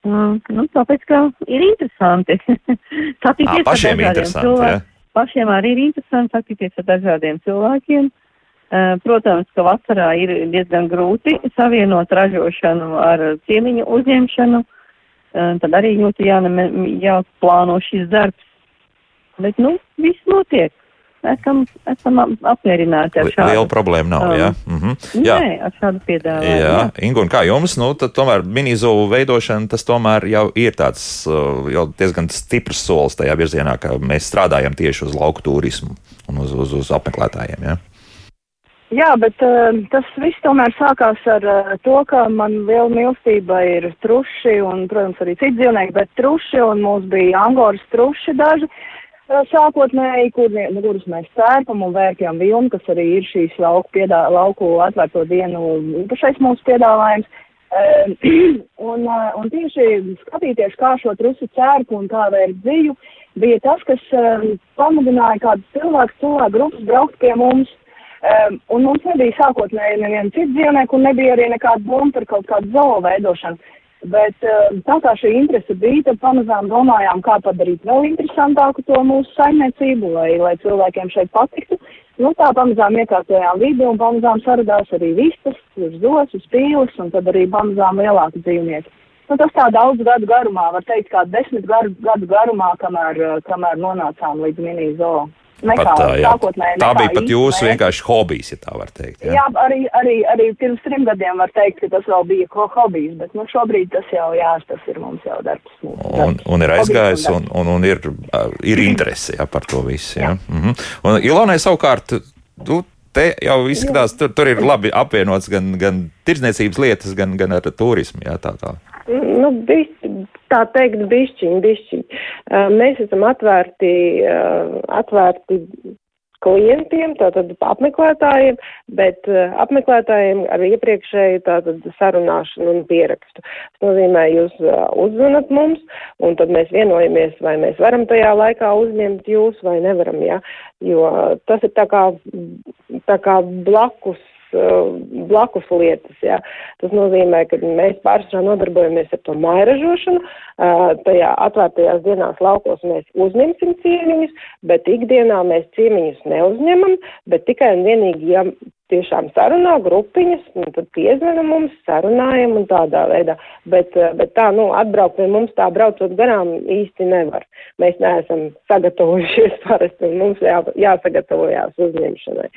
Uh, nu, tāpēc, ka ir interesanti satikties ar dažādiem cilvēkiem. Pašiem arī ir interesanti satikties ar dažādiem cilvēkiem. Protams, ka vasarā ir diezgan grūti savienot ražošanu ar ciemiņu uzņemšanu, tad arī ļoti jāplāno šis darbs. Bet, nu, viss notiek esam, esam apmierināti ar šādu. Liela problēma nav, um, jā? Mm -hmm. jā. Nē, ar šādu piedāvājumu. Jā, jā. Ingu, un kā jums, nu, tad tomēr minizovu veidošana, tas tomēr jau ir tāds uh, jau diezgan stiprs solis tajā virzienā, ka mēs strādājam tieši uz lauku turismu un uz, uz, uz apmeklētājiem, jā? Jā, bet uh, tas viss tomēr sākās ar uh, to, ka man liela mīlestība ir truši un, protams, arī citi dzīvnieki, bet truši un mums bija angoras truši daži. Uh, sākotnēji, kur, nu, kurus mēs cērpam un vērkjam vilnu, kas arī ir šīs lauku, piedā, lauku atvērto dienu īpašais mūsu piedāvājums. un, un tieši skatīties, kā šo trusu cērpu un kā vērt dziju, bija tas, kas pamudināja kādu cilvēku, cilvēku grupas braukt pie mums. Um, un mums nebija sākotnēji neviena cita dzīvnieka un nebija arī nekāda doma par kaut kādu zoo veidošanu. Bet eh, tā kā šī interese bija, tad pamazām domājām, kā padarīt vēl interesantāku to mūsu saimniecību, lai, lai cilvēkiem šeit patiktu. Nu, tā pamazām iekārtojām vidi un pamazām saradās arī vistas, uz zosis, pīles un tad arī pamazām lielāki dzīvnieki. Nu, tas tā daudz gadu garumā, var teikt, kā desmit gadu, gadu garumā, kamēr, eh, kamēr nonācām līdz mini zoo. Nekā, pat, tā, jā. tā bija pat jūsu vienkārši hobijs, ja tā var teikt. Jā, jā arī, arī, arī pirms trim gadiem var teikt, ka tas vēl bija ko hobijs, bet nu, šobrīd tas jau, jā, tas ir mums jau darbs. Un, darbs. un ir aizgājis un, un, un ir, ir interese jā, par to visu. Jā. Jā. Mhm. Un Ilonai savukārt, tu te jau izskatās, tur, tur ir labi apvienots gan, gan tirdzniecības lietas, gan, gan ar turismu. Jā, tā, tā. Nu, bišķi, tā teikt, bišķiņ, bišķiņ. Uh, mēs esam atvērti, uh, atvērti klientiem, tātad apmeklētājiem, bet uh, apmeklētājiem ar iepriekšēju tātad sarunāšanu un pierakstu. Tas nozīmē, jūs uzzvanat mums, un tad mēs vienojamies, vai mēs varam tajā laikā uzņemt jūs vai nevaram, jā, jo tas ir tā kā, tā kā blakus blakus lietas. Jā. Tas nozīmē, ka mēs pārsvarā nodarbojamies ar to mairažošanu. Uh, tajā atvērtajās dienās laukos mēs uzņemsim ciemiņus, bet ikdienā mēs ciemiņus neuzņemam, bet tikai un vienīgi, ja tiešām sarunā grupiņas, un tad piezvana mums, sarunājam un tādā veidā. Bet, eh, bet tā, nu, atbraukt pie mums tā braucot garām īsti nevar. Mēs neesam sagatavojušies parasti, un mums jā, jāsagatavojās uzņemšanai.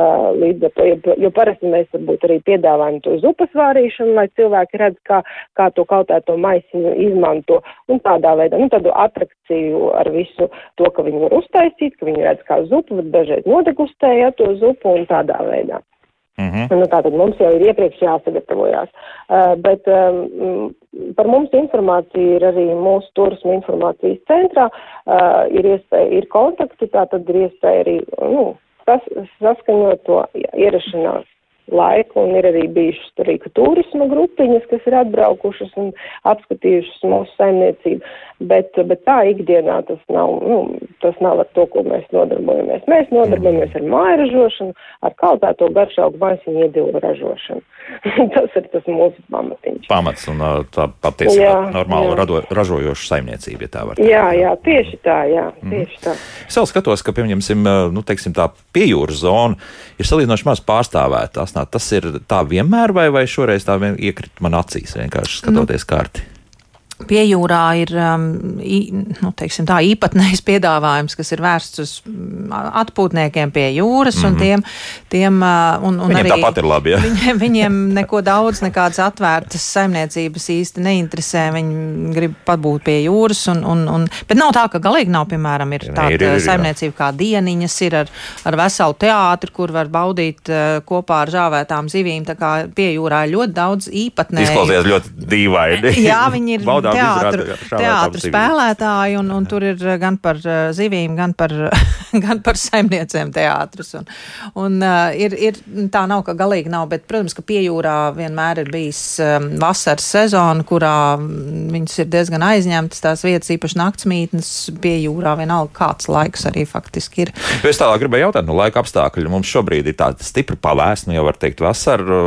Uh, līdz ar to, jo, jo parasti mēs varbūt arī piedāvājam to zupas vārīšanu, lai cilvēki redz, kā, kā to kautēto maisiņu izmanto, un tādā veidā, nu, tādu atrakciju ar visu to, ka viņi var uztaisīt, ka viņi redz kā zupu, bet dažreiz nodegustēja to zupu un tādā veidā. Mm -hmm. nu, tātad mums jau ir iepriekš jāsagatavojās. Uh, bet um, par mums informācija ir arī mūsu turismu informācijas centrā. Uh, ir iespēja, ir kontakti, tātad ir iespēja arī nu, sas, saskaņot to ierašanās laiku, un ir arī bijušas arī turisma grupiņas, kas ir atbraukušas un apskatījušas mūsu saimniecību, bet, bet tā ikdienā tas nav, nu, tas nav ar to, ko mēs nodarbojamies. Mēs nodarbojamies ar māju ražošanu, ar kaltēto garšaugu maisiņu iedevu ražošanu. tas ir tas mūsu pamatiņš. Pamats un tā patiesībā normāla rado, ražojoša saimniecība, ja tā var teikt. Jā, jā, tieši tā, jā, mm. tieši tā. Es vēl skatos, ka, piemēram, nu, teiksim, tā piejūras zona ir salīdzinoši maz pārstāvēta. Tas ir tā vienmēr, vai, vai šoreiz tā iekrita man acīs vienkārši skatoties nu. kārti? Pie jūrā ir um, nu, teiksim, tā, īpatnējs piedāvājums, kas ir vērsts uz mm, atpūtniekiem pie jūras. Mm -hmm. un mhm. tiem, tiem, uh, un, un viņiem arī, tāpat ir labi. Ja? Viņiem, viņiem neko daudz, nekādas atvērtas saimniecības īsti neinteresē. Viņi grib pabūt pie jūras. Un, un, un, bet nav tā, ka galīgi nav, piemēram, ir tāda ir, ir, ir, saimniecība kā dieniņas, ir ar, ar veselu teātri, kur var baudīt uh, kopā ar žāvētām zivīm. Tā kā pie jūrā ir ļoti daudz īpatnēju. Izklausās ļoti dīvaini. Jā, viņi ir teātru, teātru spēlētāji, un, un tur ir gan par uh, zivīm, gan par, gan par saimniecēm teātrus. Un, un uh, ir, ir, tā nav, ka galīgi nav, bet, protams, ka piejūrā vienmēr ir bijis vasaras sezona, kurā viņas ir diezgan aizņemtas, tās vietas, īpaši naktsmītnes piejūrā, vienalga kāds laiks arī faktiski ir. Es tālāk gribēju jautāt, nu, laika apstākļi mums šobrīd ir tāda stipra pavēst, nu jau var teikt vasara,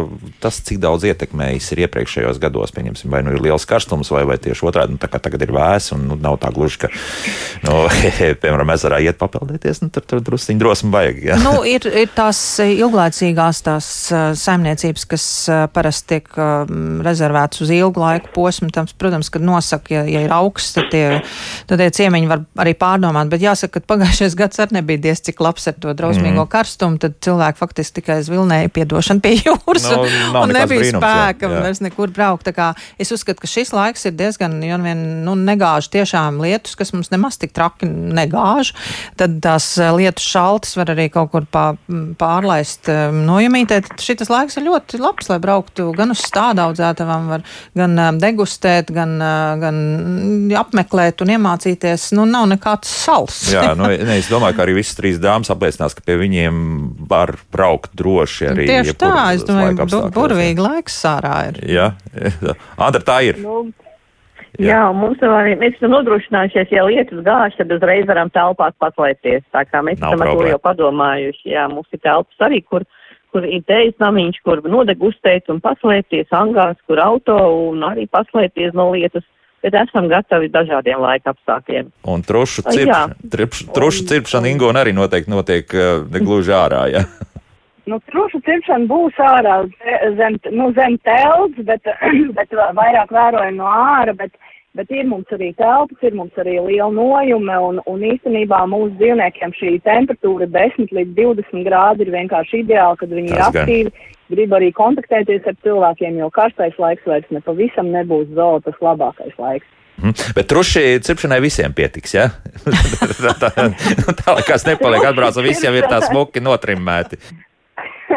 tas cik daudz ietekmējis ir iepriekšējos gados, pieņemsim, vai nu ir liels karstums, vai, vai tie tieši otrādi, nu, tā kā tagad ir vēs un nu, nav tā gluži, ka, nu, piemēram, ezerā iet papeldēties, nu, tur, tur drusciņi drosmi vajag. Jā. Nu, ir, ir tās ilglaicīgās tās saimniecības, kas parasti tiek rezervētas uz ilgu laiku posmu. Tams, protams, kad nosaka, ja, ja ir augsts, tad tie, tad tie ciemiņi var arī pārdomāt. Bet jāsaka, ka pagājušais gads arī nebija diez cik labs ar to drausmīgo mm. karstumu. Tad cilvēki faktiski tikai zvilnēja piedošanu pie jūras no, un, un nebija brīnums, spēka jā, jā. vairs nekur braukt. Es uzskatu, ka šis laiks ir diezgan, jo vien nu, negāž tiešām lietus, kas mums nemaz tik traki negāž. Tad tās eh, lietus šaltas var arī kaut kur pā, pārlaist eh, nojumītē. Tad šis laiks ir ļoti labs, lai brauktu gan uz stādaudzētavām, var gan eh, degustēt, gan, gan apmeklēt un iemācīties. Nu, nav nekāds sals. Jā, nu, ne, es domāju, ka arī visas trīs dāmas apliecinās, ka pie viņiem var braukt droši arī. Tieši tā, es domāju, bu burvīgi laiks sārā ir. Jā, Andra, tā ir. Nu, Jā, jā mums arī, mēs esam nodrošinājušies, ja lietas gāž, tad uzreiz varam telpās paslēpties. Tā kā mēs Nav esam problēma. ar to jau padomājuši. Jā, mums ir telpas arī, kur, kur ir tejas namiņš, kur nodegustēt un paslēpties, angās, kur auto un arī paslēpties no lietas bet esam gatavi dažādiem laika apstākļiem. Un trušu, cirp, tripš, trušu cirpšana Ingūna arī noteikti notiek negluži ārā. Ja? Nu, trušu cirpšana būs ārā zem, nu, zem telts, bet, bet vairāk vērojam no āra, bet bet ir mums arī telpas, ir mums arī liela nojume, un, un īstenībā mūsu dzīvniekiem šī temperatūra 10 līdz 20 grādi ir vienkārši ideāli, kad viņi Tas ir aktīvi, gan. grib arī kontaktēties ar cilvēkiem, jo karstais laiks vairs nepavisam nebūs zoo tas labākais laiks. Mm. Bet truši cirpšanai visiem pietiks, ja? tā, tā, tā likās nepaliek atbrauc, un visi jau ir tā smuki notrimmēti.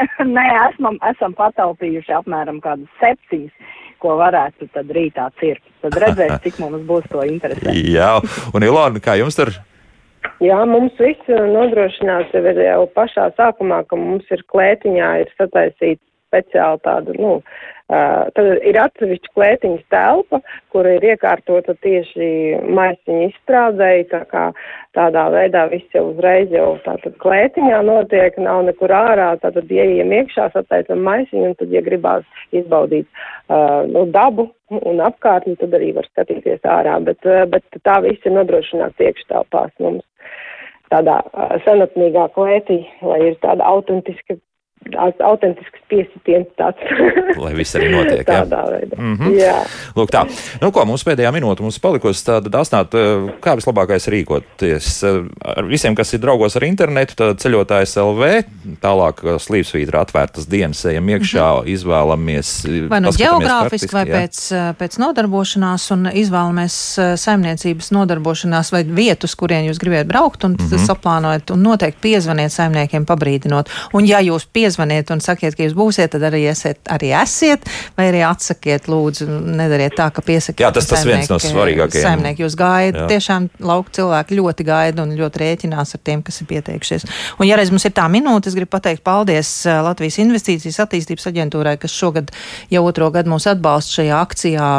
Nē, esam, esam pataupījuši apmēram kādus septiņus ko varētu tad rītā cirkt. Tad redzēs, cik mums būs to interesē. Jā, un Ilona, kā jums tur? Jā, mums viss nodrošinās jau, jau pašā sākumā, ka mums ir klētiņā ir sataisīts speciāli tādu, nu, tad ir atsevišķa klētiņas telpa, kur ir iekārtota tieši maisiņu izstrādēji, tā kā tādā veidā viss jau uzreiz jau tātad klētiņā notiek, nav nekur ārā, tātad ieejam iekšā, sataisam maisiņu, un tad, ja gribās izbaudīt, uh, nu, dabu un apkārtni, tad arī var skatīties ārā, bet, uh, bet tā viss ir nodrošināts iekštelpās mums. Tādā uh, senatnīgā klētī, lai ir tāda autentiska autentisks piesitiens tāds. Lai viss arī notiek. Tādā jā. veidā. Mm -hmm. Jā. Lūk tā. Nu, ko mums pēdējā minūte mums palikusi, tad asnāt, eh, kā vislabākais rīkoties. Eh, ar visiem, kas ir draugos ar internetu, tad ceļotājs LV, tālāk eh, slīpsvītra atvērtas dienas, ejam iekšā, mm -hmm. izvēlamies. Vai nu geogrāfiski, vai jā. pēc, pēc nodarbošanās, un izvēlamies saimniecības nodarbošanās vai vietus, kurien jūs gribat braukt, un mm -hmm. saplānojat, un noteikti piezvaniet saimniekiem pabrīdinot. Un ja jūs piezvaniet, piezvaniet un sakiet, ka jūs būsiet, tad arī, esiet, arī esiet, vai arī atsakiet, lūdzu, nedariet tā, ka piesakiet. Jā, tas tas viens no svarīgākajiem. Saimnieki jūs gaida, Jā. tiešām lauku cilvēki ļoti gaida un ļoti rēķinās ar tiem, kas ir pieteikušies. Un, ja reiz mums ir tā minūte, es gribu pateikt paldies Latvijas Investīcijas attīstības aģentūrai, kas šogad jau otro gadu mūs atbalsta šajā akcijā,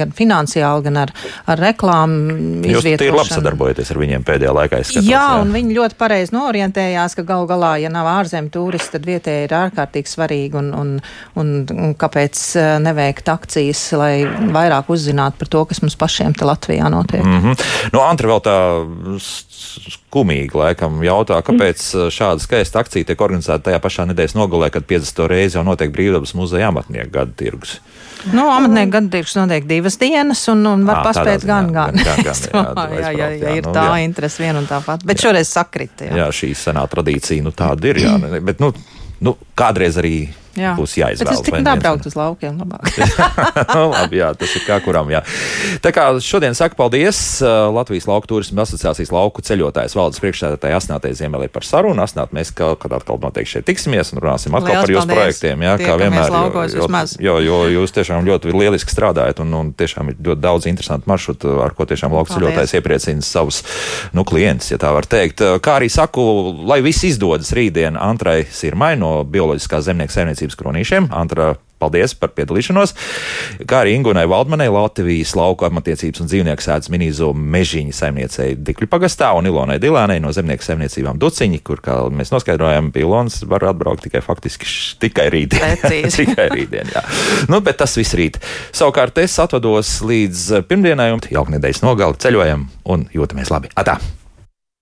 gan finansiāli, gan ar, ar reklāmu. Jūs ir labi sadarbojaties ar viņiem pēdējā laikā. Skatos, jā, jā, un viņi ļoti pareizi norientējās, ka gal galā, ja nav ārzemju turisti, tad vietējais ir ārkārtīgi svarīgi un, un, un, un kāpēc eh, neveikt akcijas, lai vairāk uzzinātu par to, kas mums pašiem te Latvijā notiek. Mm -hmm. Nu, Antra vēl tā skumīgi laikam jautā, kāpēc eh, šāda skaista akcija tiek organizēta tajā pašā nedēļas nogalē, kad 50. reizi jau notiek brīvdabas muzeja amatnieku gada tirgus. Nu, amatnieku gada tirgus notiek divas dienas, un, un var à, paspēt gan, gan. gan, gan jā, jā, jā, jā, ir nu, tā interese viena un tā pati. Bet jā. šoreiz sakrita. Jā. jā, šī senā tradīcija, nu tāda ir. Jā, bet, nu, nu, kādreiz arī jā. būs jāizvēlas. Tas tik nebraukt uz laukiem nu, labi, jā, tas ir kā kuram, jā. Tā kā šodien saku paldies Latvijas Lauku turismu asociācijas lauku ceļotājs valdes priekšsēdētāji Asnātei Ziemelī par sarunu. Asnāt, mēs kā, kad atkal noteikti šeit tiksimies un runāsim atkal Liels par jūsu paldies. projektiem, jā, kā vienmēr. Laukos, jo, jo, jo, jūs tiešām ļoti lieliski strādājat un, un tiešām ir ļoti daudz interesantu maršrutu, ar ko tiešām lauku ceļotājs iepriecina savus, nu, klientus, ja tā var teikt. Kā arī saku, lai viss izdodas rītdien Antrai Sirmai no Bioloģiskās zemnieku saimniecības kronīšiem. Antra Paldies par piedalīšanos. Kā arī Ingunai Valdmanai, Latvijas lauku amatiecības un dzīvnieku sēdes minīzo mežiņa saimniecei Dikļu pagastā un Ilonai Dilēnai no zemnieku saimniecībām Duciņi, kur, kā mēs noskaidrojam, pie Ilonas var atbraukt tikai faktiski tikai rītdien. tikai rītdien, jā. Nu, bet tas viss rīt. Savukārt es atvados līdz pirmdienai un jauknedēļas nogali ceļojam un jūtamies labi. Atā!